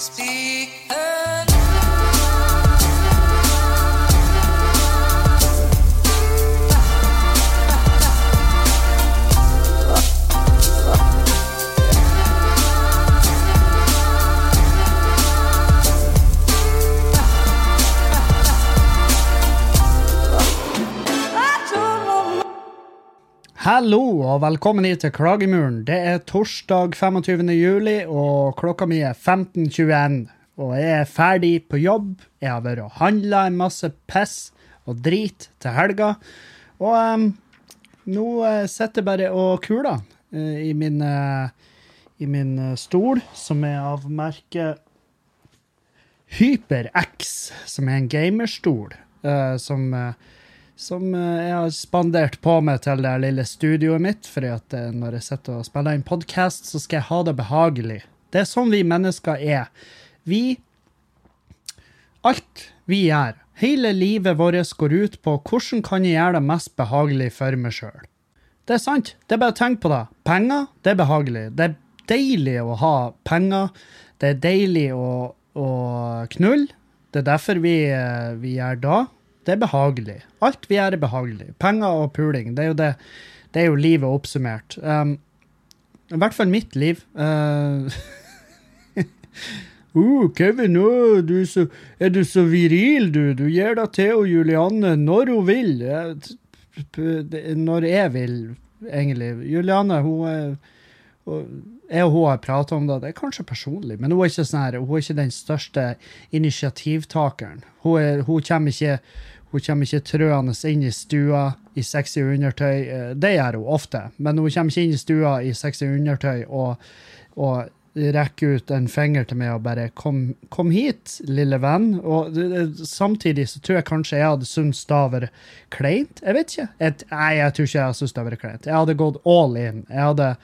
Speak Hallo og velkommen hit til Klagemuren. Det er torsdag 25. juli, og klokka mi er 15.21. Og jeg er ferdig på jobb. Jeg har vært og handla en masse piss og drit til helga. Og um, nå eh, sitter jeg bare og kuler uh, i min, uh, i min uh, stol, som er av merket HyperX, som er en gamerstol. som som eh, jeg har spandert på meg til det lille studioet mitt, fordi at eh, når jeg sitter og spiller inn podkast, så skal jeg ha det behagelig. Det er sånn vi mennesker er. Vi Alt vi gjør, hele livet vårt går ut på hvordan kan jeg gjøre det mest behagelig for meg sjøl. Det er sant. Det er bare å tenke på det. Penger, det er behagelig. Det er deilig å ha penger. Det er deilig å, å knulle. Det er derfor vi, eh, vi gjør det. Det er behagelig. Alt vi gjør, er behagelig. Penger og puling, det er jo det. Det er jo livet oppsummert. Um, I hvert fall mitt liv. Uh, uh, Kevin, uh, du er, så, er du så viril, du. Du gir deg til og Julianne når hun vil. Når jeg vil, egentlig. Julianne, hun er jeg og hun har pratet om det, det er kanskje personlig, men hun er ikke, sånn her, hun er ikke den største initiativtakeren. Hun, er, hun kommer ikke hun kommer ikke trøende inn i stua i sexy undertøy. Eh, Det gjør hun ofte, men hun kommer ikke inn i stua i sexy undertøy og, og rekker ut en finger til meg og bare kom, 'Kom hit, lille venn'. Og det- det- samtidig så tror jeg kanskje jeg hadde syntes det vært kleint. Jeg vet ikke. Et, nei, jeg tror ikke jeg hadde syntes det vært kleint. Jeg hadde gått all in. Jeg hadde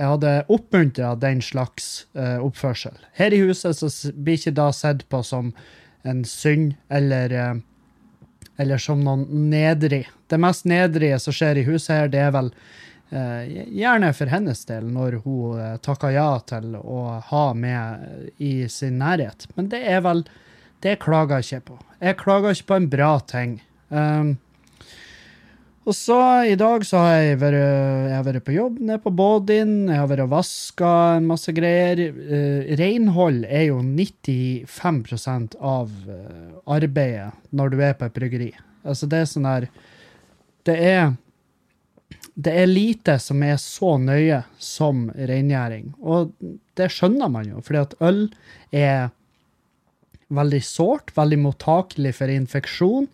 jeg hadde oppmuntra den slags uh, oppførsel. Her i huset så blir ikke da sett på som en synd eller, uh, eller som noen nedrig. Det mest nedrige som skjer i huset her, det er vel uh, gjerne for hennes del, når hun takker ja til å ha med i sin nærhet. Men det er vel Det klager jeg ikke på. Jeg klager ikke på en bra ting. Um, og så i dag så har jeg vært, jeg har vært på jobb nede på Bådin, jeg har vært og vaska en masse greier. Uh, renhold er jo 95% av eh, arbeidet når du er på et bryggeri. Altså det er sånn her Det er det er lite som er så nøye som rengjøring. Og det skjønner man jo, fordi at øl er veldig sårt, veldig mottakelig for infeksjon.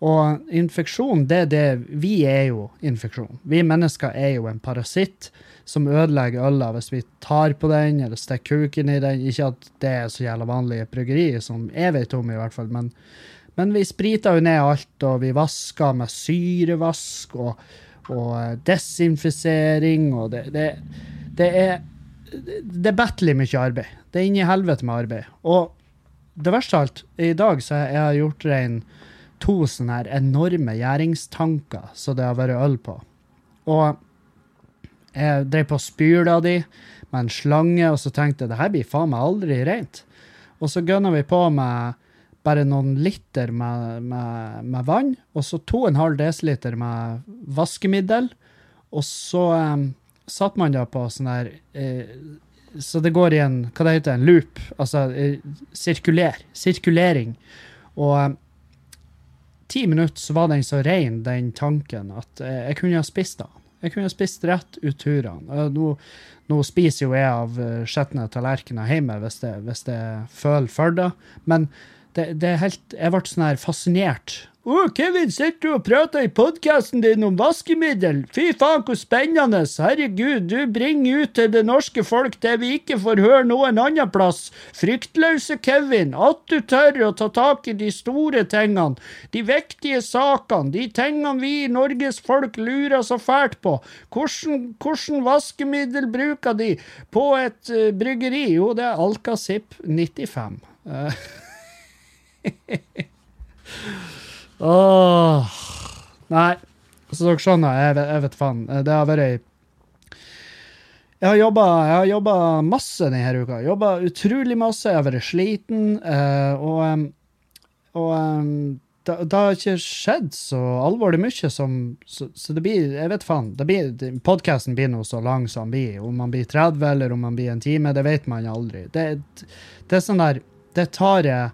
Og infeksjon, det er det Vi er jo infeksjon. Vi mennesker er jo en parasitt som ødelegger øla hvis vi tar på den eller stikker kuken i den. Ikke at det er så jævla vanlig i et bryggeri, som jeg vet om, i hvert fall. Men, men vi spriter jo ned alt, og vi vasker med syrevask og, og eh, desinfisering, og det, det, det er det er battelig mye arbeid. Det er inni helvete med arbeid. Og det verste av alt, i dag så har jeg gjort rein to sånne her enorme gjæringstanker som det har vært øl på. Og jeg drev på og spyla de med en slange, og så tenkte jeg det her blir faen meg aldri rent. Og så gønna vi på med bare noen liter med, med, med vann, og så 2,5 dl med vaskemiddel. Og så um, satte man det på sånn her uh, Så det går i en hva det heter, en loop. Altså uh, sirkuler. Sirkulering. Og um, ti minutter så var den så ren, den tanken, at eh, jeg kunne ha spist den. Jeg kunne ha spist rett ut turene. Nå, nå spiser jo jeg av uh, skjetne tallerkener hjemme hvis jeg, føler for det, men det, det helt Jeg ble sånn her fascinert. Å, Kevin, sitter du og prater i podkasten din om vaskemiddel? Fy faen, hvor spennende! Herregud, du bringer ut til det norske folk det vi ikke får høre noen annen plass. Fryktløse Kevin, at du tør å ta tak i de store tingene, de viktige sakene, de tingene vi i Norges folk lurer så fælt på. Hvordan, hvordan vaskemiddel bruker de på et uh, bryggeri? Jo, det er Alcazip 95. Eh, Åh Nei, så dere skjønner, jeg, jeg vet faen. Det har vært ei Jeg har jobba, masse denne uka. Jobba utrolig masse. Jeg har vært sliten. eh, og og det, har ikke skjedd så alvorlig mye som Så, så det blir Jeg vet faen. Podkasten blir nå så lang som den blir. Om man blir 30 eller om man blir en time, det vet man aldri. Det, det er sånn der Det tar jeg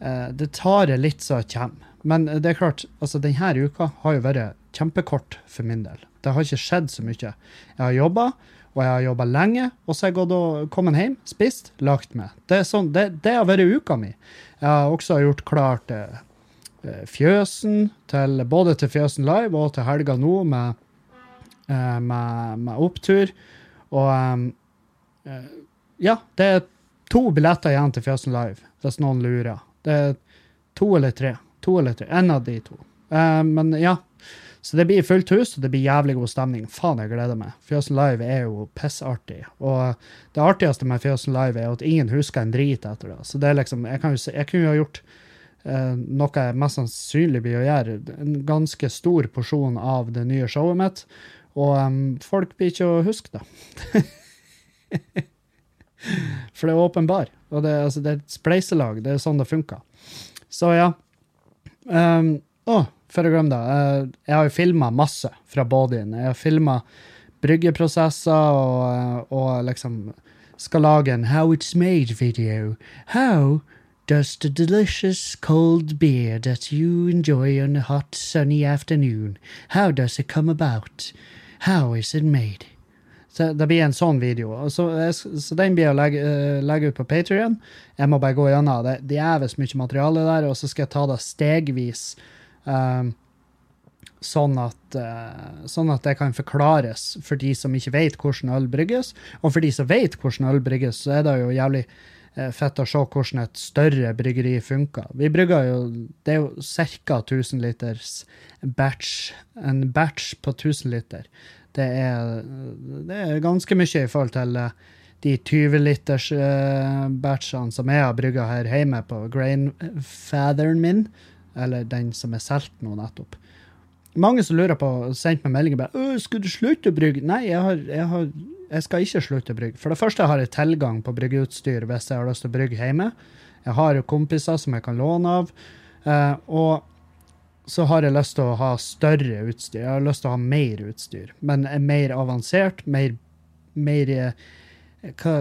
eh, Det tar jeg litt så jeg kommer. Men det er klart, altså denne uka har jo vært kjempekort for min del. Det har ikke skjedd så mye. Jeg har jobba, og jeg har jobba lenge, og så har jeg gått og kommet hjem, spist, lagt meg. Det, sånn, det, det har vært uka mi. Jeg har også gjort klart eh, eh, Fjøsen, til, både til Fjøsen Live og til helga nå med, eh, med, med opptur. Og eh, ja, det er to billetter igjen til Fjøsen Live, hvis noen lurer. Det er to eller tre. To eller tre. En av de to. Uh, men ja. Så det blir fullt hus, og det blir jævlig god stemning. Faen, jeg gleder meg. Fjøsen Live er jo pissartig. Og det artigste med Fjøsen Live er at ingen husker en drit etter det. Så det er liksom, jeg, kan jo, jeg kunne jo ha gjort uh, noe jeg mest sannsynlig blir å gjøre. En ganske stor porsjon av det nye showet mitt. Og um, folk blir ikke å huske det. For det er åpenbar. Og det, altså, det er et spleiselag. Det er sånn det funker. Så ja. Um, å, for å glemme det. eh, jeg har jo filma masse fra bodyen. Jeg har filma bryggeprosesser og, eh, og liksom skal lage en How it's made video. How does the delicious cold beer that you enjoy on a hot sunny afternoon, how does it come about? How is it made? Så det blir en sånn video. Så, så den blir å legge, eh, legge ut på Patrion. Jeg må bare gå gjennom det. Det er jævlig mye materiale der, og så skal jeg ta det stegvis. um, sånn, at, uh, sånn at det kan forklares for de som ikke vet hvordan øl brygges. Og for de som vet hvordan øl brygges, så er det jo jævlig eh, fett å se hvordan et større bryggeri funker. Vi brygger jo Det er jo ca. 1000 liters batch. En batch på 1000 liter. Det er, det er ganske mye i forhold til eh, de 20-liters uh, batchene som jeg har brygga her hjemme på grainfatheren min, eller den som er solgt nå nettopp. Mange som lurer på, sendt meg meldinger bare «Øh, 'Skal du slutte å brygge?' Nei, jeg, har, jeg, har, jeg skal ikke slutte å brygge. For det første har jeg tilgang på bryggeutstyr hvis jeg har lyst til å brygge hjemme. Jeg har jo kompiser som jeg kan låne av. eh, og så har jeg lyst til å ha større utstyr. Jeg har lyst til å ha mer utstyr, men er mer avansert, mer, mer eh, hva,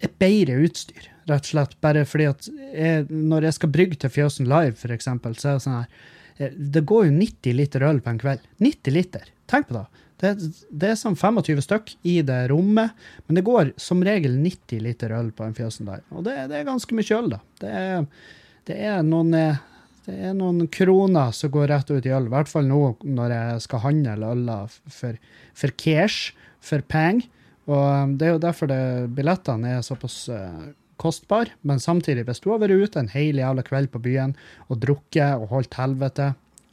et bedre utstyr, rett og slett. Bare fordi at jeg, når jeg skal brygge til Fjøsen Live, for eksempel, så er det sånn her eh, Det går jo 90 liter øl på en kveld. 90 liter! Tenk på det. Det, det er sånn 25 stykk i det rommet, men det går som regel 90 liter øl på en Fjøsen Live. Og det, det er ganske mye øl, da. Det er, det er noen eh, det er noen kroner som går rett ut i øl, i hvert fall nå når jeg skal handle øler for, for cash, for penger. Og um, det er jo derfor det, billettene er såpass uh, kostbare. Men samtidig, hvis du har vært ute en hel jævla kveld på byen og drukket og holdt helvete,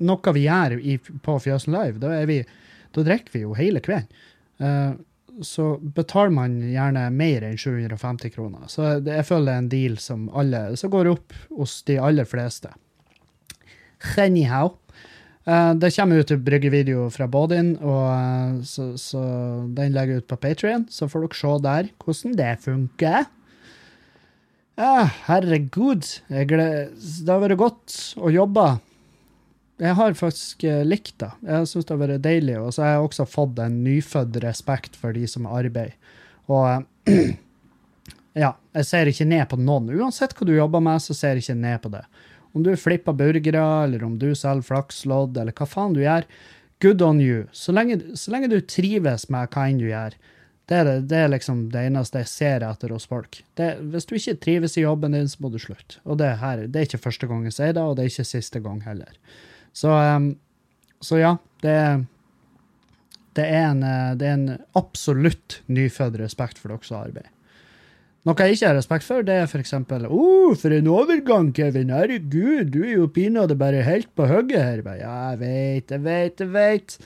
noe vi gjør i, på Fjøsen Live, da, vi, da drikker vi jo hele kvelden. Uh, så betaler man gjerne mer enn 750 kroner. Så jeg føler det er en deal som, alle, som går opp hos de aller fleste. Anyhow. Uh, det kommer ut bryggevideo fra Bodin, og eh, så, så den legger jeg ut på Patrion, så får dere se der hvordan det funker. Ja, herregud. Jeg gled... Det har vært godt å jobbe. Jeg har faktisk likt det. Jeg syns det har vært deilig. Og så har jeg også fått en nyfødt respekt for de som arbeider. Og ja, jeg ser ikke ned på noen. Uansett hva du jobber med, så ser jeg ikke ned på det. Om du flipper burgere, eller om du selger flakslodd, eller hva faen du gjør, good on you. Så lenge, så lenge du trives med hva enn du gjør. Det er, det, er liksom det eneste jeg ser etter hos folk. Det, hvis du ikke trives i jobben din, så må du slutte. Og det, her, det er ikke første gang jeg sier det, og det er ikke siste gang heller. Så, um, så ja, det er det er, en, eh, det er en absolutt nyfødt respekt for dere som arbeider. Noe jeg ikke har respekt for, det er eksempel Å, oh, for en overgang, Kevin. Herregud, du er jo pinadø bare helt på hugget her. Ja, jeg vet, jeg vet, jeg vet.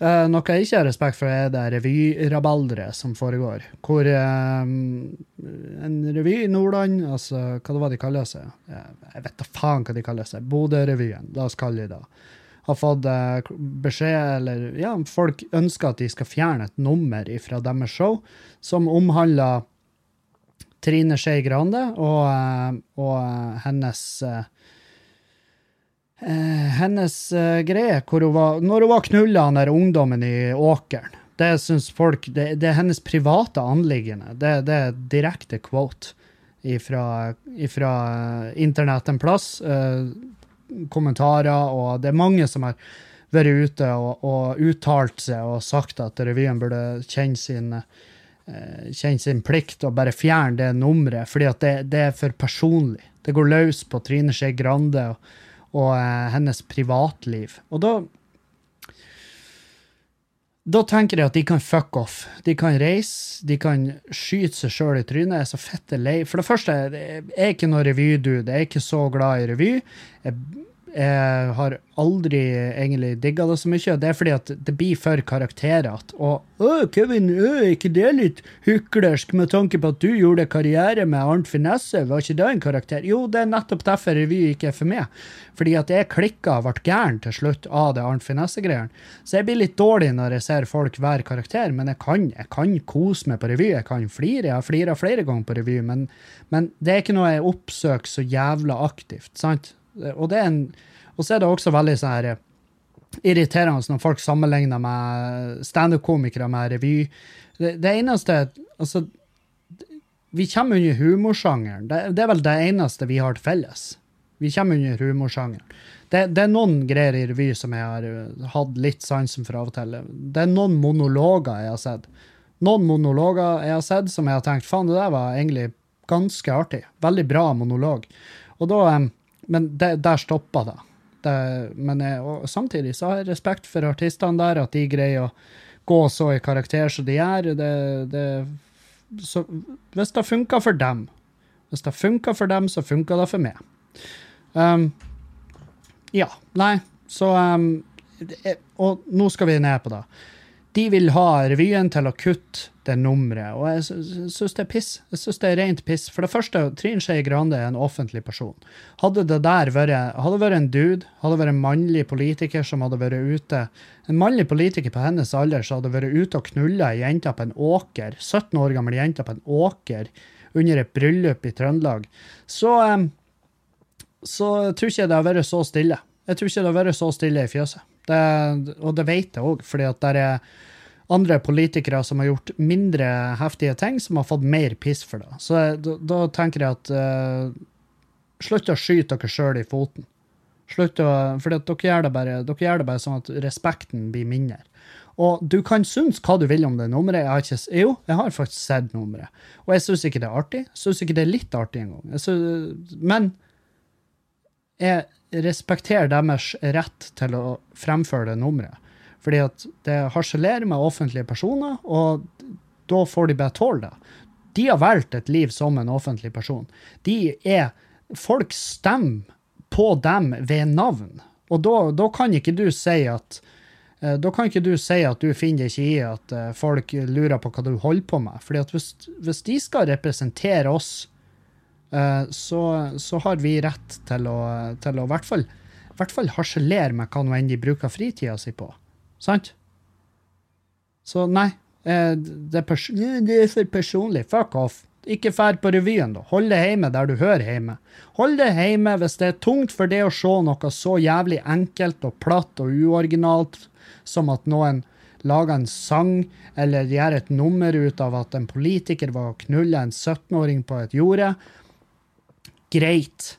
Uh, noe jeg ikke har respekt for, er det revyrabalderet som foregår. Hvor eh, en revy i Nordland, altså hva det var de kaller seg? Jeg vet da faen hva de kaller seg. Bodø-revyen, la oss kalle det det. har fått uh, beskjed, eller ja, folk ønsker at de skal fjerne et nummer fra deres show som omhandler Trine Skei Grande og, eh, og eh, hennes eh, hennes greie hvor hun var, når hun var knulla der ungdommen i åkeren. Det syns folk det, det er hennes private anliggende. Det, det er direkte quote ifra, ifra internett en plass. Kommentarer, og det er mange som har vært ute og, og uttalt seg og sagt at revyen burde kjenne sin kjenne sin plikt og bare fjerne det nummeret, fordi at det, det er for personlig. Det går løs på Trine Skei Grande og, og eh, hennes privatliv. Og da da tenker jeg at de kan fuck off. De kan reise, de kan skyte seg sjøl i trynet. Jeg er så fette lei. For det første, jeg er ikke noe revydude. Jeg er ikke så glad i revy. Jeg, jeg har aldri egentlig digga det så mye. Det er fordi at det blir for karakterete. Og å, Kevin, ø, er ikke det litt hyklersk med tanke på at du gjorde karriere med Arnt Finesse? Var ikke det en karakter? Jo, det er nettopp derfor revy ikke er for meg. Fordi at jeg klikka og ble gæren til slutt av det Arnt Finesse-greiene. Så jeg blir litt dårlig når jeg ser folk være karakter, men jeg kan, jeg kan kose meg på revy. Jeg kan flire. Jeg har flira flere ganger på revy, men, men det er ikke noe jeg oppsøker så jævla aktivt. sant? Og, en, og så er det også veldig sånn her irriterende når folk sammenligner med standup-komikere med revy. Det, det eneste Altså, vi kommer under humorsjangeren. Det, det, er vel det eneste vi har til felles. Vi kommer under humorsjangeren. Det, det, er noen greier i revy som jeg har uh, hatt litt sansen for av og til. Det er noen monologer jeg har sett. Noen monologer jeg har sett som jeg har tenkt faen, det der var egentlig ganske artig. Veldig bra monolog. Og da um, men det, der stoppa det. det men jeg, samtidig så har jeg respekt for artistene der, at de greier å gå så i karakter som de gjør. Det, det, så, hvis det funker for dem, hvis det funker for dem, så funker det for meg. Um, ja. Nei, så um, Og nå skal vi ned på det. De vil ha revyen til å kutte det nummeret. Og jeg syns det er piss. Jeg synes det er rent piss. For det første, Trine Skei Grande er en offentlig person. Hadde det der vært, hadde vært en dude, hadde vært en mannlig politiker som hadde vært ute En mannlig politiker på hennes alder som hadde vært ute og knulla ei jente på en åker, 17 år gammel jente på en åker under et bryllup i Trøndelag, så så tror ikke det har vært så stille. Jeg tror ikke det har vært så stille i fjøset. Det, og det vet jeg òg, fordi at der er andre politikere som har gjort mindre heftige ting, som har fått mer piss for det. Så da, da tenker jeg at uh, Slutt å skyte dere sjøl i foten. Slutt å, for dere gjør, det bare, dere gjør det bare sånn at respekten blir mindre. Og du kan synes hva du vil om det nummeret. Jeg har ikke, jo, jeg har faktisk sett nummeret. Og jeg syns ikke det er artig. Jeg syns ikke det er litt artig engang. Men jeg respekterer deres rett til å fremføre det nummeret. Fordi at det harselerer med offentlige personer, og da får de bare tåle det. De har valgt et liv som en offentlig person. De er Folk stemmer på dem ved navn. Og da, da kan ikke du si at eh, da kan ikke du si at du finner ikke i at eh, folk lurer på hva du holder på med. Fordi at hvis, hvis de skal representere oss, eh, så, så, har vi rett til å, til å hvert fall, fall harselere med hva nå enn de bruker fritida si på. Sant? Så nei. Eh, det er, det er for personlig. Fuck off. Ikke fær på revyen, da. Hold det hjemme der du hører hjemme. Hold det hjemme hvis det er tungt for det å se noe så jævlig enkelt og platt og uoriginalt som at noen lager en sang eller gjør et nummer ut av at en politiker var og knulla en 17-åring på et jorde. Greit.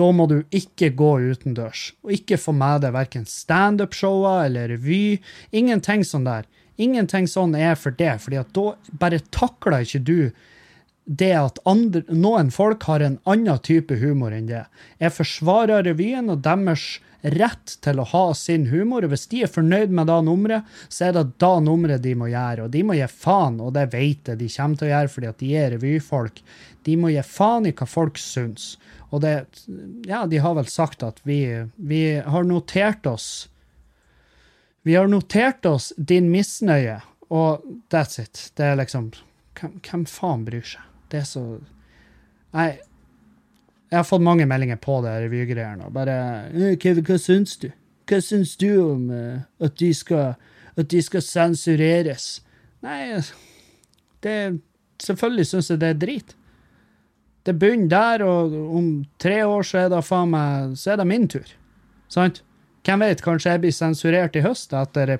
Da må du ikke gå utendørs, og ikke få med deg verken standup-shower eller revy. Ingenting sånn der. Ingenting sånn er for det, fordi at da bare takler ikke du det at andre, noen folk har en annen type humor enn det. Jeg forsvarer revyen og deres rett til å ha sin humor. og Hvis de er fornøyd med da nummeret, så er det da nummeret de må gjøre. Og de må gi faen, og det vet jeg de kommer til å gjøre fordi at de er revyfolk. De må gi faen i hva folk syns. Og det Ja, de har vel sagt at vi, vi har notert oss Vi har notert oss din misnøye, og that's it. Det er liksom Hvem, faen bryr seg? Det er så Nei. Jeg har fått mange meldinger på det revygreiene. Bare 'Kevin, hva syns du?' hva syns du om uh, at, de skal, at de skal sensureres? Nei, det Selvfølgelig syns jeg det er drit. Det begynner der, og om tre år så er det meg Så er det min tur. Sant? Hvem vet, kanskje jeg blir sensurert i høst etter,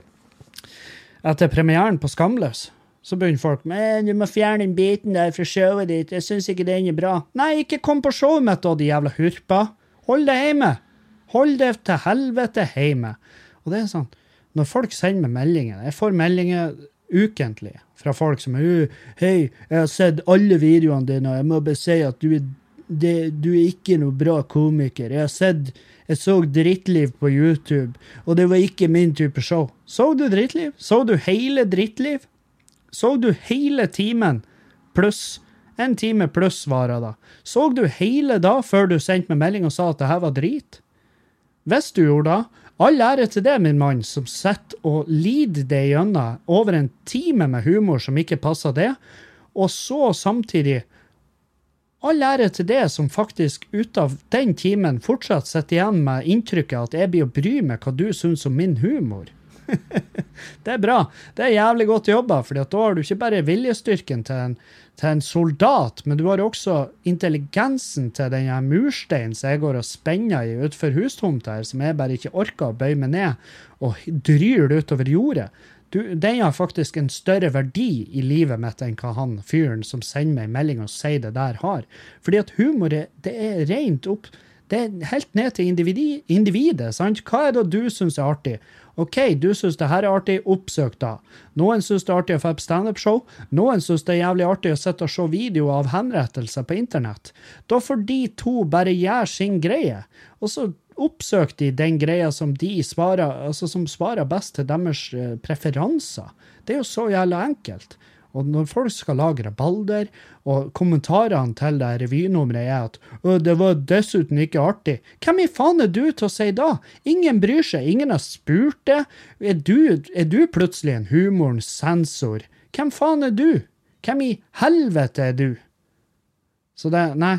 etter premieren på Skamløs. Så begynner folk med du må fjerne den biten der fra showet ditt, jeg syns ikke den er bra. Nei, ikke kom på showet mitt da, de jævla hurpa. Hold det hjemme. Hold det til helvete hjemme. Og det er sånn, når folk sender meg meldinger Jeg får meldinger ukentlig fra folk som er Hei, jeg har sett alle videoene dine, og jeg må bare si at du er, det, du er ikke noe bra komiker. Jeg har sett Jeg så Drittliv på YouTube, og det var ikke min type show. Så du Drittliv? Så du hele Drittliv? Så du hele timen pluss en time pluss varer da? Så du hele da før du sendte meg melding og sa at det her var drit? Hvis du gjorde det, all ære til det, min mann, som sitter og lider det gjennom over en time med humor som ikke passer det, og så samtidig All ære til det som faktisk ut av den timen fortsatt sitter igjen med inntrykket at jeg blir å bry meg hva du syns om min humor. det er bra. Det er jævlig godt jobba, for da har du ikke bare viljestyrken til en, til en soldat, men du har også intelligensen til den mursteinen som jeg går og spenner i utenfor hustomta her, som jeg bare ikke orker å bøye meg ned og dryr det utover jordet. Du, den har faktisk en større verdi i livet mitt enn hva han fyren som sender meg melding og sier det der, har. Fordi at humor det er rent opp Det er helt ned til individet. sant? Hva er det du syns er artig? OK, du syns det her er artig, oppsøk da. Noen syns det er artig å få et standup-show. Noen syns det er jævlig artig å sitte og se videoer av henrettelser på internett. Da får de to bare gjøre sin greie. Og så oppsøk de den greia som de svarer, altså som svarer best til deres eh, preferanser. Det er jo så jævla enkelt. Og når folk skal lage rabalder, og kommentarene til det revynummeret er at «Å, 'det var dessuten ikke artig', hvem i faen er du til å si da? Ingen bryr seg, ingen har spurt det. Er du, er du plutselig en humorens sensor? Hvem faen er du? Hvem i helvete er du? Så det Nei.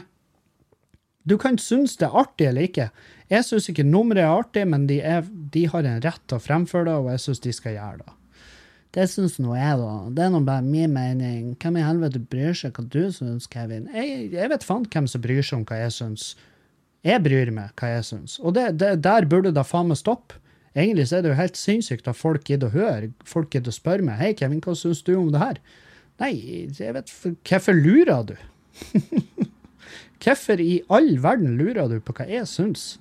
Du kan synes det er artig eller ikke. Jeg synes ikke nummeret er artig, men de, er, de har en rett til å fremføre det, og jeg synes de skal gjøre det. Det syns nå jeg, da. Det er nå bare min mening. Hvem i helvete bryr seg hva du syns, Kevin? Jeg, jeg vet faen hvem som bryr seg om hva jeg syns. Jeg bryr meg hva jeg syns. Og det, det, der burde det faen meg stoppe. Egentlig så er det jo helt sinnssykt at folk gidder å høre. Folk gidder å spørre meg. 'Hei, Kevin, hva syns du om det her?' Nei, jeg vet Hvorfor lurer du? Hvorfor i all verden lurer du på hva jeg syns?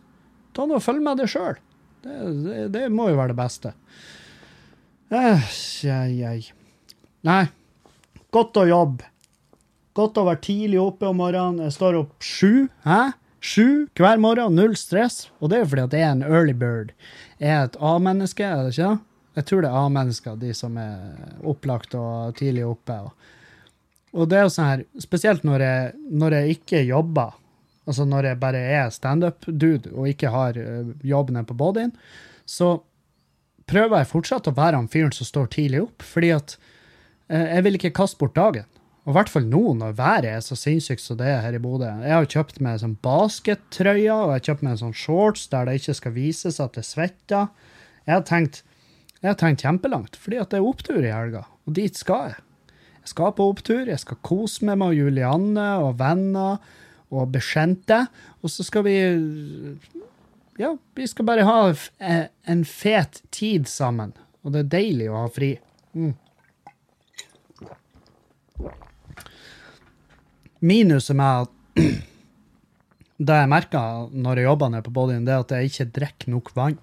Ta nå og Følg med deg sjøl. Det, det, det, må jo være det beste. Eh, ei, ei. Nei, godt å jobbe. Godt å være tidlig oppe om morgenen. Jeg står opp sju. Hæ? Sju hver morgen, null stress. Og det er fordi at jeg er en early bird. Jeg er et A-menneske, er det ikke det? Jeg tror det er A-mennesker, de som er opplagt og tidlig oppe. Og, og det er jo sånn her, spesielt når jeg, når jeg ikke jobber, altså når jeg bare er standup-dude og ikke har uh, jobb nede på bodyen, så prøver jeg fortsatt å være han fyren som står tidlig opp, fordi at eh, jeg vil ikke kaste bort dagen. Og i hvert fall nå, når været er så sinnssykt som det er her i Bodø. Jeg har kjøpt meg sånn baskettrøye, og jeg har kjøpt meg sånn shorts der det ikke skal vises at det svetter. Jeg har tenkt, jeg har tenkt kjempelangt, fordi at det er opptur i helga, og dit skal jeg. Jeg skal på opptur, jeg skal kose meg med Julianne og venner og bekjente, og så skal vi Ja, vi skal bare ha en fet tid sammen, og det er deilig å ha fri. Mm. Minuset med at det jeg merker når jeg jobber nede på bodyen, det er at jeg ikke drikker nok vann.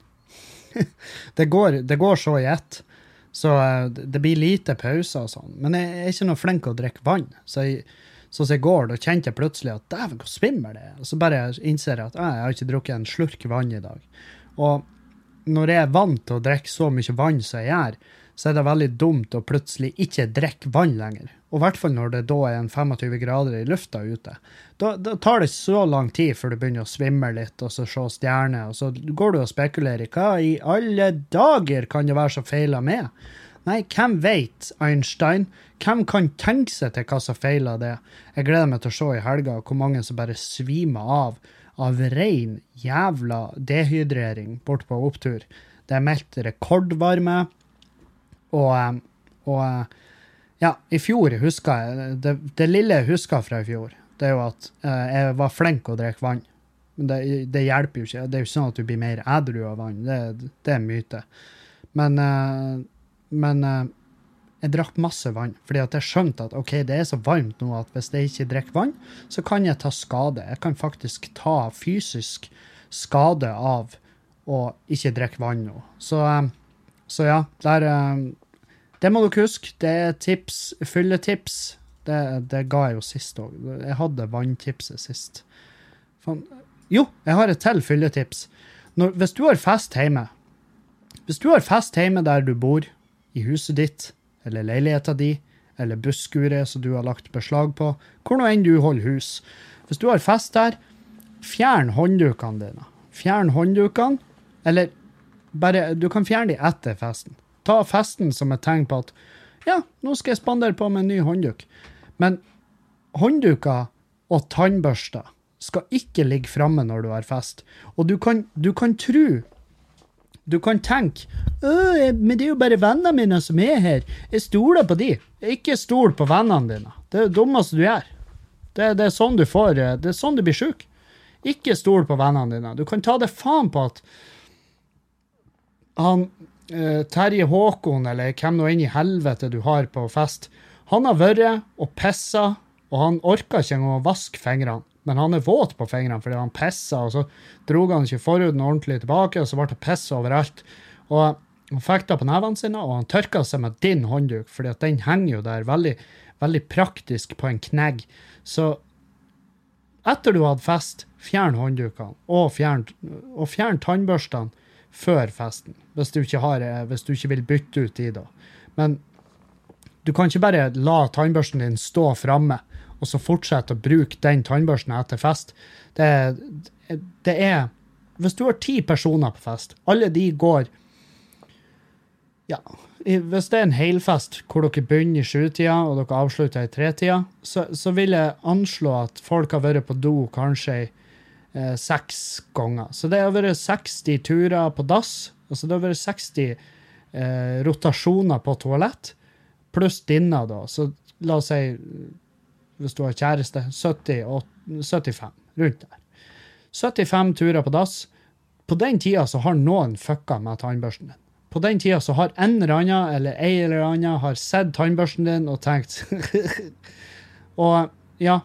det, går, det, går, så i ett. Så eh, det blir lite pauser og sånn. Men jeg er ikke noe flink til å drikke vann. Så jeg, sånn som i går, da kjente jeg plutselig at dæven, hvor svimmel det er. Og så bare innser jeg at jeg har ikke drukket en slurk vann i dag. Og når jeg er vant til å drikke så mye vann som jeg gjør, så er det veldig dumt å plutselig ikke drikke vann lenger. Og i hvert fall når det da er en 25 grader i lufta ute. Da, da, tar det så lang tid før du begynner å svimme litt, og så se stjerner, og så går du og spekulerer i hva i alle dager kan det være som feiler med? Nei, hvem veit, Einstein? Hvem kan tenke seg til hva som feiler det? Jeg gleder meg til å se i helga hvor mange som bare svimer av av rein jævla dehydrering bort på opptur. Det er meldt rekordvarme, og, eh, og eh, ja, i fjor husker jeg det, det lille jeg husker fra i fjor, det er jo at eh, jeg var flink å drikke vann. Men det, det hjelper jo ikke. Det er jo ikke sånn at du blir mer edru av vann. Det, det er myte. Men, men eh, jeg drakk masse vann, fordi at jeg skjønte at ok, det er så varmt nå at hvis jeg ikke drikker vann, så kan jeg ta skade. Jeg kan faktisk ta fysisk skade av å ikke drikke vann nå. Så, eh, så ja, der eh, Det må dere huske. Det er tips, fylletips. Det, det ga jeg jo sist òg. Jeg hadde vanntipset sist. Fan. Jo, jeg har et til fylletips. Når, hvis du har fest hjemme Hvis du har fest hjemme der du bor, i huset ditt, eller leiligheta di, eller busskuret som du har lagt beslag på, hvor nå enn du holder hus Hvis du har fest der, fjern hånddukene dine. Fjern hånddukene, eller bare Du kan fjerne de etter festen. Ta festen som et tegn på at ja, nå skal jeg spandere på med en ny håndduk. Men håndduker og tannbørster skal ikke ligge framme når du har fest. Og du kan, du kan tro Du kan tenke «Øh, men det er jo bare vennene mine som er her. Jeg stoler på de. Ikke stol på vennene dine. Det er det dummeste du gjør. Det, det er sånn du får Det er sånn du blir sjuk. Ikke stol på vennene dine. Du kan ta det faen på at han eh, Terje Håkon, eller hvem nå inn i helvete du har på fest, han har vært og pissa, og han orka ikke engang å vaske fingrene. Men han er våt på fingrene fordi han pissa, og så dro han ikke forhuden ordentlig tilbake, og så ble det piss overalt. Og han fikk det på nevene sine, og han tørka seg med din håndduk, fordi at den henger jo der veldig, veldig praktisk på en knegg. Så etter du hadde fest, fjern hånddukene, og fjern, og fjern tannbørstene før festen, hvis du, har, eh, hvis du ikke vil bytte ut de da. Men du kan ikke bare la tannbørsten din stå framme, og så fortsette å bruke den tannbørsten etter fest. Det, det er Hvis du har ti personer på fest, alle de går Ja, hvis det er en helfest hvor dere begynner i sjutida og dere avslutter i tretida, så, så vil jeg anslå at folk har vært på do kanskje eh, seks ganger. Så det har vært 60 turer på dass, altså det har vært 60 eh, rotasjoner på toalett, pluss denne, da. Så la oss si, hvis du har kjæreste, 70, og 75, rundt der. 75 turer på dass. På den tida så har noen fucka med tannbørsten din. På den tida så har en eller annen eller ei eller annen har sett tannbørsten din og tenkt Og ja,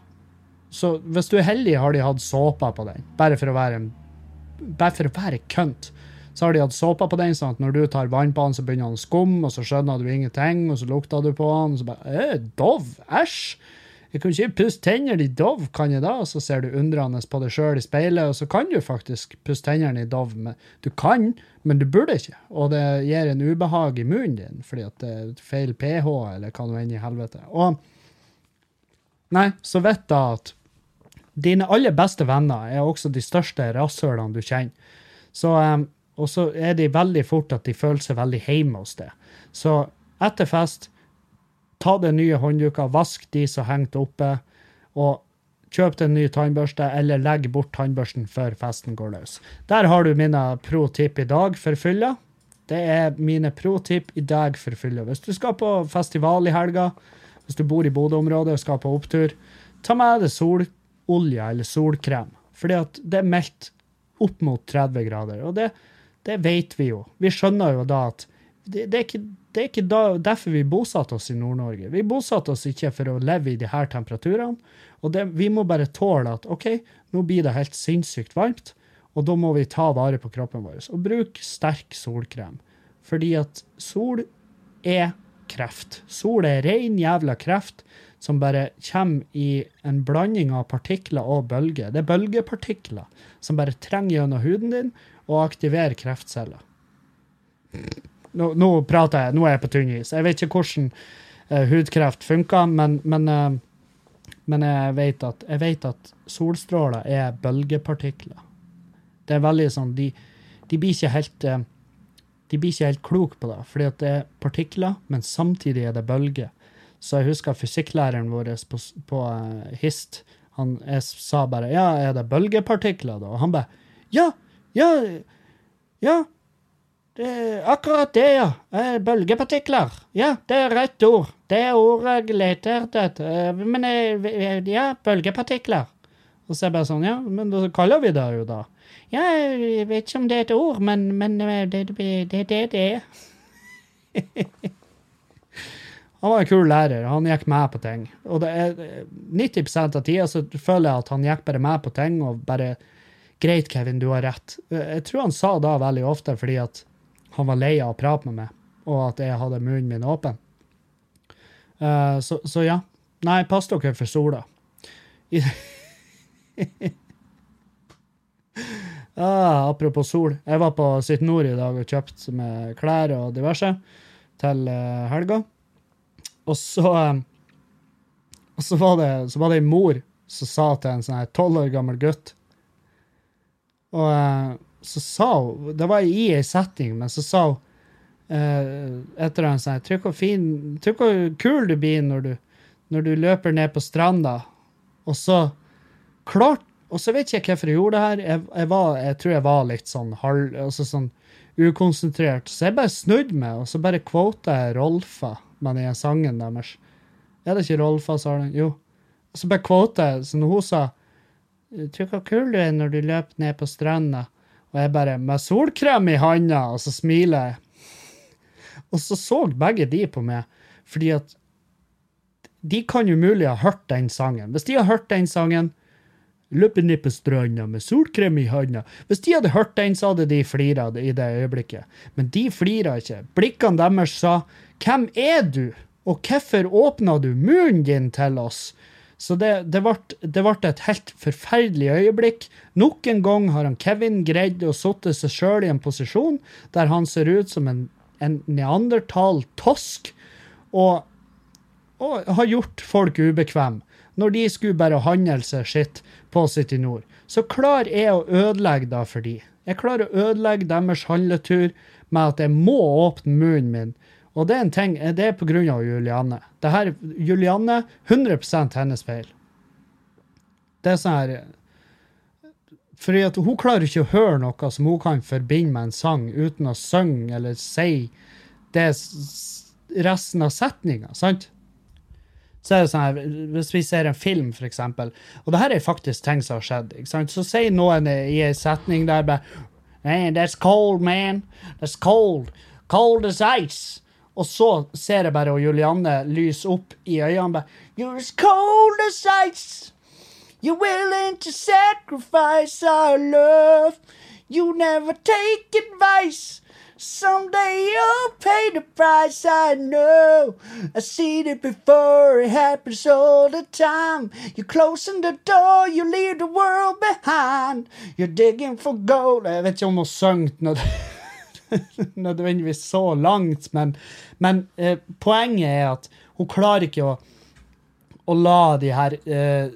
så hvis du er heldig, har de hatt såpe på den, bare for å være bare for å være kønt. Så har de hatt såpe på den, sånn at når du tar vann på den, så begynner han å skumme, og så skjønner du ingenting, og så lukter du på den, og så bare øh, Dov, æsj! Jeg kan ikke pusse tennene i Dov, kan jeg da? Og så ser du undrende på deg sjøl i speilet, og så kan du faktisk pusse tennene i Dov. Men du kan, men du burde ikke. Og det gir en ubehag i munnen din, fordi at det er feil pH, eller hva nå enn i helvete. Og Nei, så vet da at dine aller beste venner er også de største rasshølene du kjenner. Så, og så er de veldig fort at de føler seg veldig hjemme hos deg. Så etter fest, ta den nye håndduka, vask de som hengte oppe, og kjøp deg en ny tannbørste, eller legg bort tannbørsten før festen går løs. Der har du mine pro tip i dag for fylla. Det er mine pro tip i dag for fylla. Hvis du skal på festival i helga, hvis du bor i Bodø-området og skal på opptur, ta med deg sololje eller solkrem. Fordi at det er meldt opp mot 30 grader. Og det, det vet vi jo. Vi skjønner jo da at det, det er ikke, det er ikke derfor vi bosatte oss i Nord-Norge. Vi bosatte oss ikke for å leve i de her temperaturene. Og det, vi må bare tåle at OK, nå blir det helt sinnssykt varmt, og da må vi ta vare på kroppen vår. Og bruke sterk solkrem. Fordi at sol er kreft. Sol er ren jævla kreft som bare kommer i en blanding av partikler og bølger. Det er bølgepartikler som bare trenger gjennom huden din og aktiverer kreftceller. Nå, nå prater jeg, nå er jeg på tynn is. Jeg vet ikke hvordan uh, hudkreft funker, men, men, uh, men jeg, vet at, jeg vet at solstråler er bølgepartikler. Det er veldig sånn, de, de blir ikke helt uh, de blir ikke helt kloke på det, fordi det er partikler, men samtidig er det bølger. Så jeg husker fysikklæreren vår på, på HIST, han, jeg sa bare ja, er det bølgepartikler, da? Og han bare ja, ja, ja. Det akkurat det, ja. Eh, Bølgepartikler. Ja, det er rett ord. Det er ordet jeg leter etter. Eh, Men eh, ja, bølgepartikler. Og så er jeg bare sånn, ja, men da kaller vi det jo da. Ja, jeg vet ikke om det er et ord, men, men det er det, det er. Han var en kul lærer. Han gikk med på ting. Og det er, 90% av tida så føler jeg at han gikk bare med på ting og bare Greit, Kevin, du har rett. Jeg tror han sa det veldig ofte fordi at han var lei av å prate med meg, og at jeg hadde munnen min åpen. Uh, så, så ja. Nei, pass dere for sola. Ah, apropos sol. Jeg var på Sitt Nord i dag og kjøpte med klær og diverse til eh, helga. Og så eh, Og så var det, så var det en mor som sa til en sånn her tolv år gammel gutt Og så sa hun Det var i ei setting, men så sa hun uh, etter en sånn Trykk hvor fin Trykk hvor kul du blir når du, når du løper ned på stranda. Og så klart Og så vet ikke jeg hvorfor jeg gjorde det her. Jeg, jeg, var, jeg tror jeg var litt sånn halv altså sånn ukonsentrert. Så jeg bare snudde meg, og så bare quota jeg Rolfa med den sangen deres. Er det ikke Rolfa, sa den? Jo. Og så bare quota jeg, så når hun sa Trykk hvor kul du er når du løper ned på stranda. Og jeg bare Med solkrem i handa, og så smiler jeg. Og så så begge de på meg, fordi at de kan jo mulig ha hørt den sangen. Hvis de har hørt den sangen, Løper ned på stranda med solkrem i handa Hvis de hadde hørt den, så hadde de flira i det øyeblikket. Men de flira ikke. Blikkene deres sa 'Hvem er du?' og 'Hvorfor åpna du munnen din til oss?' Så det, ble, et helt forferdelig øyeblikk. Nok en gang har han Kevin greid å sotte seg sjøl i en posisjon der han ser ut som en, en neandertal tosk, og, og har gjort folk ubekvem. Når de skulle bare handle seg sitt på City Nord, så klarer jeg å ødelegge det for de. Jeg klarer å ødelegge deres handletur med at jeg må åpne munnen min. Og det er en ting, det er på grunn av Julianne. Det her, Julianne, 100% hennes feil. Det er sånn her Fordi at hun klarer ikke å høre noe som hun kan forbinde med en sang, uten å synge eller si det resten av setninga, sant? Så er det sånn her, Hvis vi ser en film, for eksempel, og det her er faktisk ting som har skjedd, ikke sant? så sier noen i en setning der bare Man, that's cold, man. That's cold. Cold as ice. Og så ser jeg bare og Julianne lyse opp i øynene. You're as cold as ice. You're willing to sacrifice our love. You never take advice. Someday you'll pay the price, I know. I've seen it before, it happens all the time. You're closing the door, you leave the world behind. You're digging for gold. Jeg vet ikke om hun nødvendigvis så langt, men, men eh, poenget er at hun klarer ikke å, å la de her eh,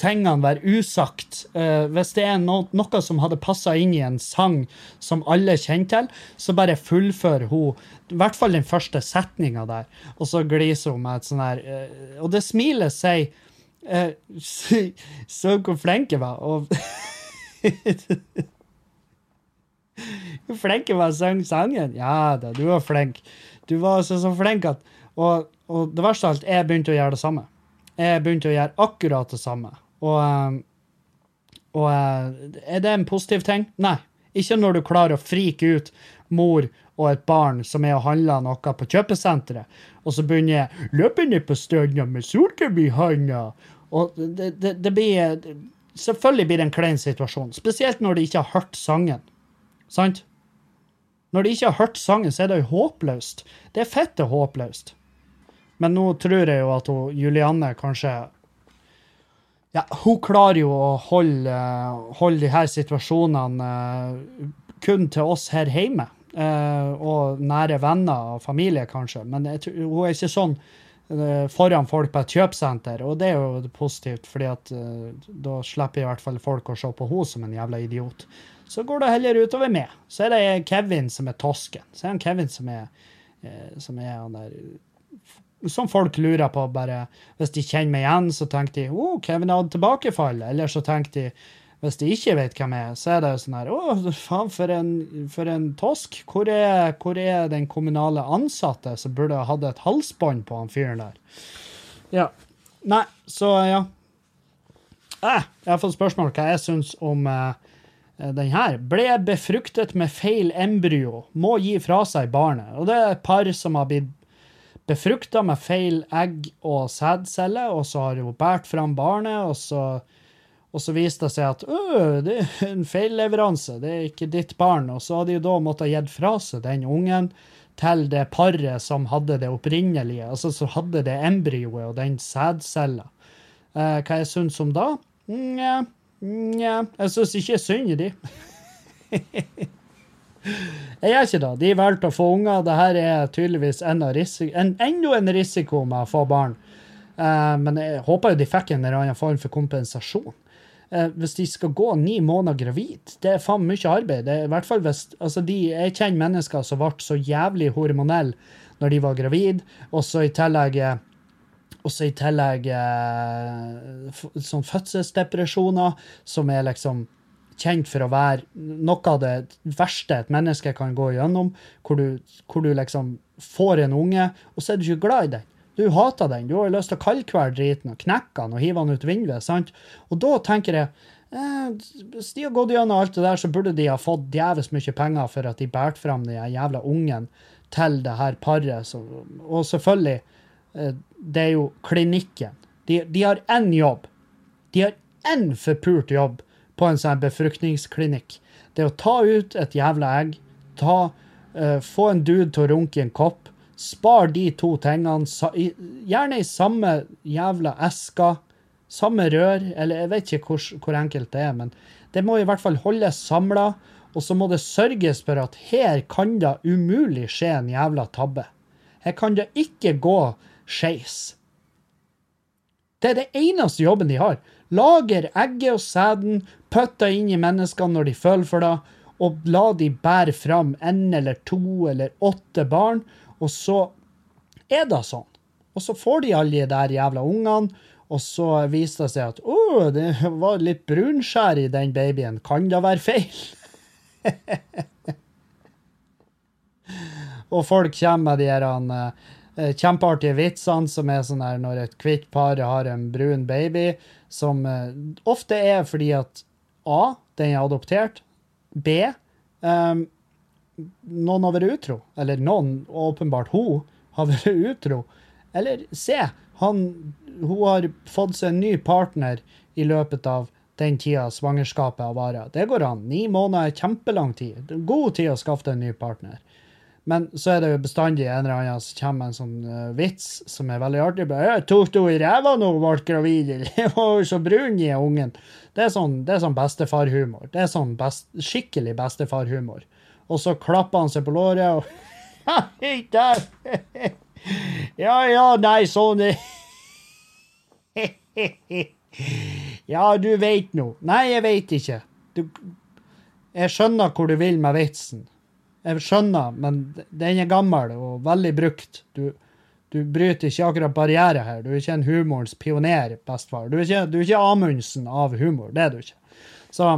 tingene være usagt. Eh, hvis det er no noe som hadde passa inn i en sang som alle kjenner til, så bare fullfører hun i hvert fall den første setninga der, og så gliser hun med et sånn her eh, Og det smilet sier eh, Så hvor flink jeg var. Og Hvor flink til å synge sangen. Ja da, du var flink. Du var så, så flink at Og, og det verste av alt, jeg begynte å gjøre det samme. Jeg begynte å gjøre akkurat det samme. Og, eh, og eh, er det en positiv ting? Nei. Ikke når du klarer å frike ut mor og et barn som er og handler noe på kjøpesenteret, og så begynner jeg 'Løpende på stranda med solkrem i handa'. Og det, det, det blir Selvfølgelig blir det en klein situasjon, spesielt når de ikke har hørt sangen. Sant? Når de ikke har hørt sangen, så er det jo håpløst. Det er fette håpløst. Men nå tror jeg jo at hun, Julianne kanskje Ja, hun klarer jo å holde, holde de her situasjonene eh, kun til oss her hjemme. eh, og nære venner og familie, kanskje. Men tror- hun er ikke sånn eh, foran folk på et kjøpesenter, og det er jo positivt, fordi at da slipper i hvert fall folk å se på henne som en jævla idiot. Så går det heller utover meg. Så er det Kevin som er tosken. Så er det Kevin som er, eh, som er han der som folk lurer på, bare Hvis de kjenner meg igjen, så tenker de å, Kevin hadde tilbakefall. Eller så tenker de hvis de ikke vet hvem jeg er, så er det jo sånn her Å, faen, for en, for en tosk. Hvor er, hvor er den kommunale ansatte som burde ha hatt et halsbånd på han fyren der? Ja. Nei, så ja. Eh, jeg har fått spørsmål hva jeg syns om eh, den her. Ble befruktet med feil embryo. Må gi fra seg barnet. Og det er et par som har blitt befrukta med feil egg og sædcelle, og så har hun båret fram barnet, og så, og så viste det seg at det er en feilleveranse, det er ikke ditt barn. Og så hadde de da måttet gitt fra seg den ungen til det paret som hadde det opprinnelige, altså som hadde det embryoet og den sædcella. Eh, hva jeg syns om da? Nja, nja Jeg syns ikke synd i de. Jeg gjør ikke det. De valgte å få unger. Dette er tydeligvis enda, en, enda en risiko med å få barn. Uh, men jeg håper jo de fikk en eller annen form for kompensasjon. Uh, hvis de skal gå ni måneder gravid, det er faen mye arbeid. Det er hvert fall hvis, altså de, Jeg kjenner mennesker som ble så jævlig hormonelle når de var gravid, og så i tillegg og så i tillegg eh, sånn fødselsdepresjoner, som er liksom kjent for å være noe av det verste et menneske kan gå gjennom, hvor du, hvor du liksom får en unge, og så er du ikke glad i den. Du hater den. Du har lyst til å kaldkvele driten og knekke den og hive den ut vinduet. sant? Og da tenker jeg eh, Hvis de har gått gjennom alt det der, så burde de ha fått djevelsk mye penger for at de bærte fram den jævla ungen til det her paret. Og selvfølgelig, det er jo klinikken. De, de har én jobb. De har én forpult jobb på en sånn befruktningsklinikk. Det er å ta ut et jævla egg, ta, uh, få en dude til å runke i en kopp, spar de to tingene, sa, i, gjerne i samme jævla eska, samme rør, eller jeg vet ikke hvor, hvor enkelt det er, men det må i hvert fall holdes samla, og så må det sørges for at her kan det umulig skje en jævla tabbe. Her kan det ikke gå skeis. Det er det eneste jobben de har. Lager egget og sæden, putter inn i menneskene når de føler for det, og la de bære fram en eller to eller åtte barn, og så er det sånn. Og så får de alle de der jævla ungene, og så viser det seg at å, det var litt brunskjær i den babyen. Kan det være feil? og folk kommer med de her eh, kjempeartige vitsene som er sånn her når et hvitt par har en brun baby, som eh, ofte er fordi at A, den er adoptert, B, Um, noen har vært utro, eller noen, åpenbart hun, har vært utro, eller C, han, hun har fått seg en ny partner i løpet av den tida svangerskapet har vart. Det går an. Ni måneder er kjempelang tid. God tid å skaffe deg en ny partner. Men så er det jo bestandig en eller annen som kommer med en sånn uh, vits som er veldig artig. Bare, «Jeg tok du i ræva nå og ble gravid? Jeg var så brun i ungen. Det er sånn, sånn bestefarhumor. Det er sånn best, skikkelig bestefarhumor. Og så klapper han seg på låret og! Ja, ja, nei, sånn Ja, du veit nå. Nei, jeg veit ikke. Du, jeg skjønner hvor du vil med vitsen. Jeg skjønner, men den er gammel og veldig brukt. Du, du bryter ikke akkurat barriere her. Du er ikke en humorens pioner, bestefar. Du er ikke, du er ikke Amundsen av humor. Det er du ikke. Så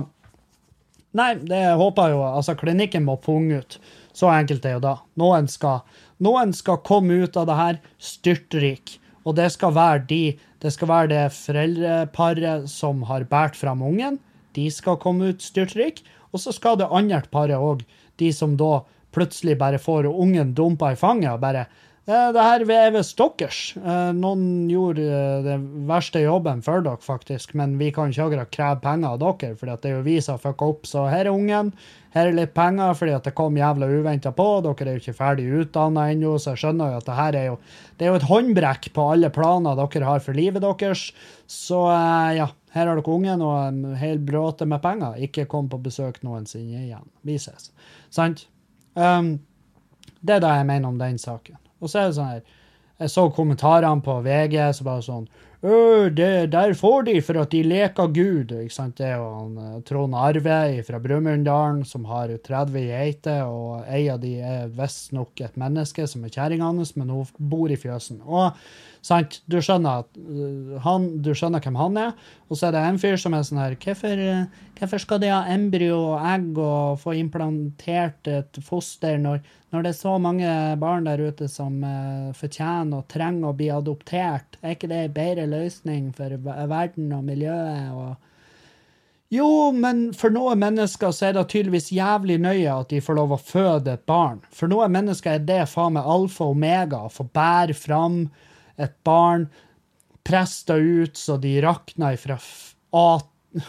Nei, det håper jeg jo. Altså, klinikken må punge ut. Så enkelt er jo da. Noen skal, noen skal komme ut av det her styrtrik. Og det skal være de, det skal være det foreldreparet som har båret fram ungen. De skal komme ut styrtrik. Og så skal det andre paret òg. De som da plutselig bare får ungen dumpa i fanget og bare «Eh, det her er visst deres. Eh, Noen gjorde eh, den verste jobben for dere, faktisk, men vi kan ikke akkurat kreve penger av dere, for det er jo vi som har opp. Så her er ungen. Her er litt penger fordi det kom jævla uventa på. Dere er jo ikke ferdig utdanna ennå, så jeg skjønner jo at det her er jo Det er jo et håndbrekk på alle planer dere har for livet deres. Så ja, her har dere ungen og en hel bråte med penger. Ikke kom på besøk noensinne igjen. Vi ses. Sant? Um, det er det jeg mener om den saken. Og så er det sånn her Jeg så kommentarene på VG så bare sånn «Øh, det, der får de for at de leker Gud. Ikke sant? Det er jo han, eh, Trond Arve fra Brumunddalen som har 30 geiter, og ei av de er visstnok et menneske som er kjerringa hans, men hun bor i fjøsen. Og sant, du skjønner, øh, han, du skjønner hvem han er. Og så er det en fyr som er sånn her Hvorfor, øh, hvorfor skal de ha embryo og egg og få implantert et foster når, når det er så mange barn der ute som uh, fortjener og trenger å bli adoptert? Er ikke det en bedre løsning for verden og miljøet? og jo, men for noen mennesker så er det tydeligvis jævlig nøye at de får lov å føde et barn. For noen mennesker er det faen meg alfa og omega, å få bære fram et barn, Presta ut så de rakner fra A,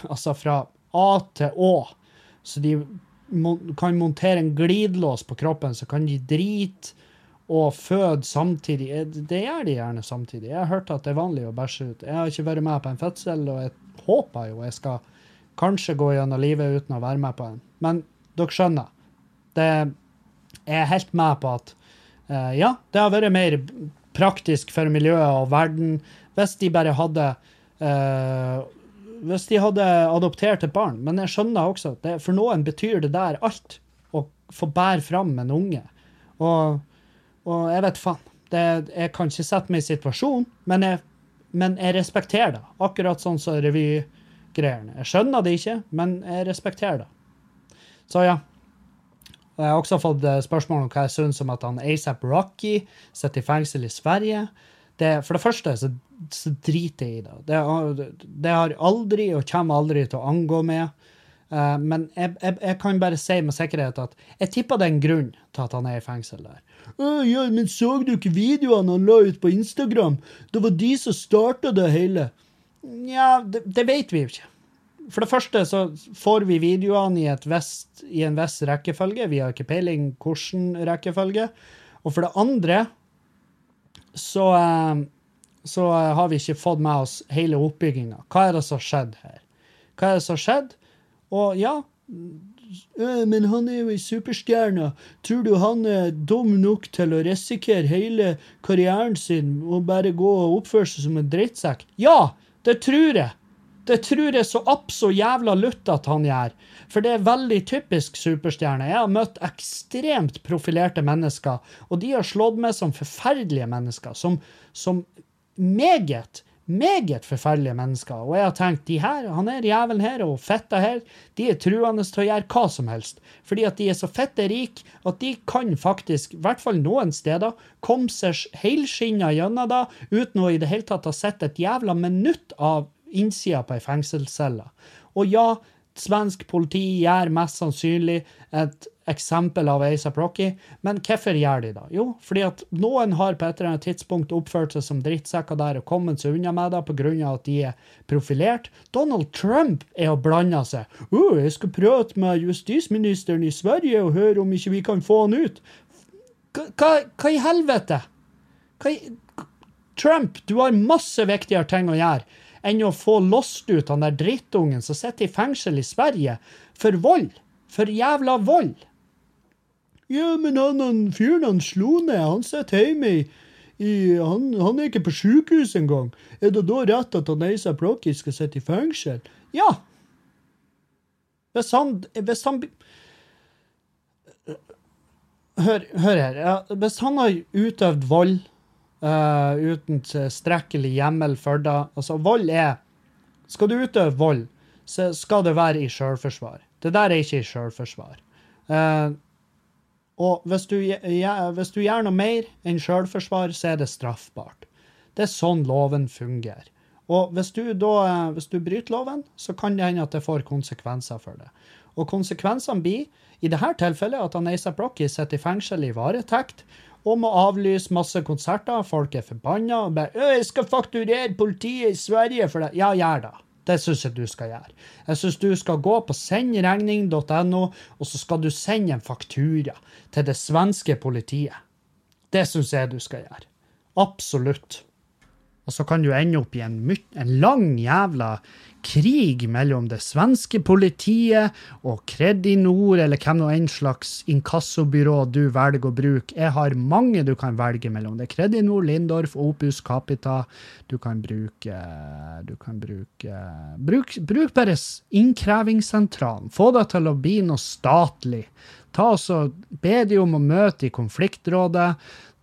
altså fra A til Å. Så de kan montere en glidelås på kroppen, så kan de drite og føde samtidig. Eh, Det gjør de gjerne samtidig. Jeg har hørt at det er vanlig å bæsje ut. Jeg har ikke vært med på en fødsel, og jeg håper jo jeg skal kanskje gå gjennom livet uten å være med på en. Men dere skjønner. Det jeg er helt med på at eh, ja, det har vært mer praktisk for miljøet og verden hvis de bare hadde eh, Hvis de hadde adoptert et barn. Men jeg skjønner også at det, for noen betyr det der alt. Å få bære fram en unge. Og, og jeg vet faen. Det, jeg kan ikke sette meg i situasjonen, men jeg, men jeg respekterer det. Akkurat sånn som revygreiene. Jeg skjønner det ikke, men jeg respekterer det. Så ja. Og jeg har også fått eh, spørsmål om hva jeg syns om at han ASAP Rocky sitter i fengsel i Sverige. Det, for det første så, så driter jeg i det. Det det har aldri og kommer aldri til å angå meg. Uh, men jeg, jeg, jeg kan bare si med sikkerhet at jeg tipper det er en grunn til at han er i fengsel der. «Å, ja, men så du ikke videoene han la ut på Instagram? Det var de som starta det hele. Nja, det, det vet vi jo ikke. For det første så får vi videoene i, vest, i en viss rekkefølge. Vi har ikke peiling hvilken rekkefølge. Og for det andre så, eh, så har vi ikke fått med oss hele oppbygginga. Hva er det som har skjedd her? Hva er det som har skjedd? Og ja «Øh, Men han er jo ei superstjerne. Tror du han er dum nok til å risikere hele karrieren sin og bare gå og oppføre seg som en drittsekk? Ja, det tror jeg. Det tror jeg så abso jævla lutt at han gjør. For det er veldig typisk superstjerne. Jeg har møtt ekstremt profilerte mennesker, og de har slått meg som forferdelige mennesker. Som, som meget, meget forferdelige mennesker. Og jeg har tenkt, de her, han her jævelen her og fetta her, de er truende til å gjøre hva som helst. Fordi at de er så fette rike at de kan faktisk, i hvert fall noen steder, komme seg helskinna gjennom det uten å i det hele tatt ha sett et jævla minutt av innsida på ei fengselscelle. Og ja, svensk politi gjør mest sannsynlig et eksempel av ASAP Rocky, men hvorfor gjør de det? Jo, fordi at noen har på et eller annet tidspunkt oppført seg som drittsekker der og kommet seg unna med det pga. at de er profilert. Donald Trump er og blander seg. Å, jeg skal prate med justisministeren i Sverige og høre om ikke vi kan få han ut. Hva, hva i helvete? Hva i Trump, du har masse viktigere ting å gjøre enn å få låst ut han der drittungen som sitter i fengsel i Sverige for vold. For jævla vold. Ja, men han, han fyren han slo ned, han sitter hjemme i, i han, han er ikke på sjukehus engang. Er det da rett at han Eisa Plokki skal sitte i fengsel? Ja. Hvis han, hvis han Hør, hør her. Hvis han har utøvd vold eh, uten tilstrekkelig hjemmel for det Altså, vold er Skal du utøve vold, så skal det være i sjølforsvar. Det der er ikke i sjølforsvar. Uh, og hvis du, ja, hvis du gjør noe mer enn sjølforsvar, så er det straffbart. Det er sånn loven fungerer. Og hvis du da eh, hvis du bryter loven, så kan det hende at det får konsekvenser for det. Og konsekvensene blir i dette tilfellet at han ASAP Rocky sitter i fengsel i varetekt og må avlyse masse konserter. Folk er forbanna og bare 'Jeg skal fakturere politiet i Sverige for det.' Ja, gjør det. Det syns jeg du skal gjøre. Jeg syns du skal gå på sendregning.no, og så skal du sende en faktura til det svenske politiet. Det syns jeg du skal gjøre. Absolutt. Og så kan du ende opp i en, en lang jævla krig mellom det svenske politiet og Kredinor, eller hvem nå enn slags inkassobyrå du velger å bruke. Jeg har mange du kan velge mellom. Det er Kredinor, Lindorf, Opus Capita. Du kan bruke Du kan bruke Bruk, bruk bare innkrevingssentralen. Få det til å bli noe statlig. Ta også, Be de om å møte i konfliktrådet.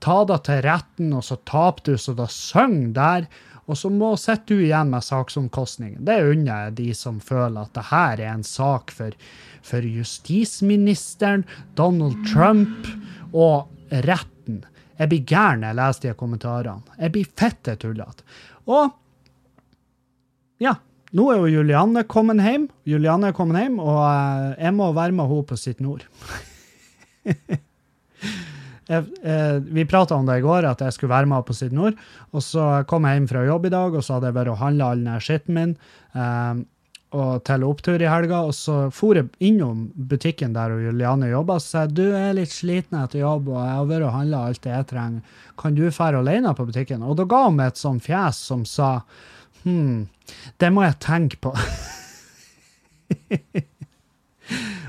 Ta det til retten, og så taper du så det synger der. Og så må sitter du igjen med saksomkostningen. Det unner jeg de som føler at det her er en sak for, for justisministeren, Donald Trump og retten. Jeg blir gæren når jeg leser de kommentarene. Jeg blir fitte tullete. Og ja, nå er jo Julianne kommet hjem, Julianne er kommet hjem, og eh, jeg må være med henne på sitt nord. eh, vi prata om det i går, at jeg skulle være med på Syd Nord. Og så kom jeg hjem fra jobb i dag, og så hadde jeg vært og handla all den skitten min. Eh, og til opptur i helga. Og så for jeg innom butikken der og Juliane jobba, og sa du er litt sliten etter jobb, og jeg har vært og handla alt det jeg trenger. Kan du dra alene på butikken? Og da ga hun meg et sånt fjes som sa hm, det må jeg tenke på.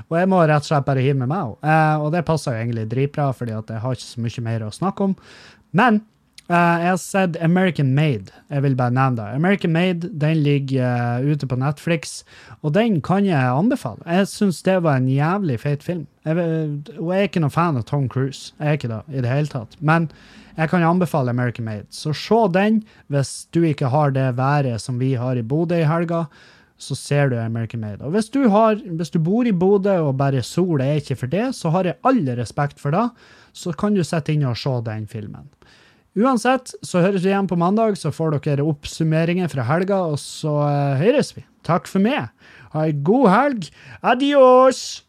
Og jeg må rett og slett bare hive med meg òg. Eh, og det passer jo egentlig dritbra, fordi jeg har ikke så mye mer å snakke om. Men eh, jeg har sett American Made. Jeg vil bare nevne det. American Made den ligger uh, ute på Netflix, og den kan jeg anbefale. Jeg syns det var en jævlig feit film. Jeg, og jeg er ikke noen fan av Tom Cruise. Jeg er ikke det i det hele tatt. Men jeg kan anbefale American Made. Så se den hvis du ikke har det været som vi har i Bodø i helga så ser du American Made. Og hvis du, har, hvis du bor i Bodø og bare sol er ikke for det, så har jeg all respekt for det. Så kan du sette inn og se den filmen. Uansett, så høres vi igjen på mandag, så får dere oppsummeringer fra helga, og så uh, høres vi. Takk for meg. Ha ei god helg. Adios!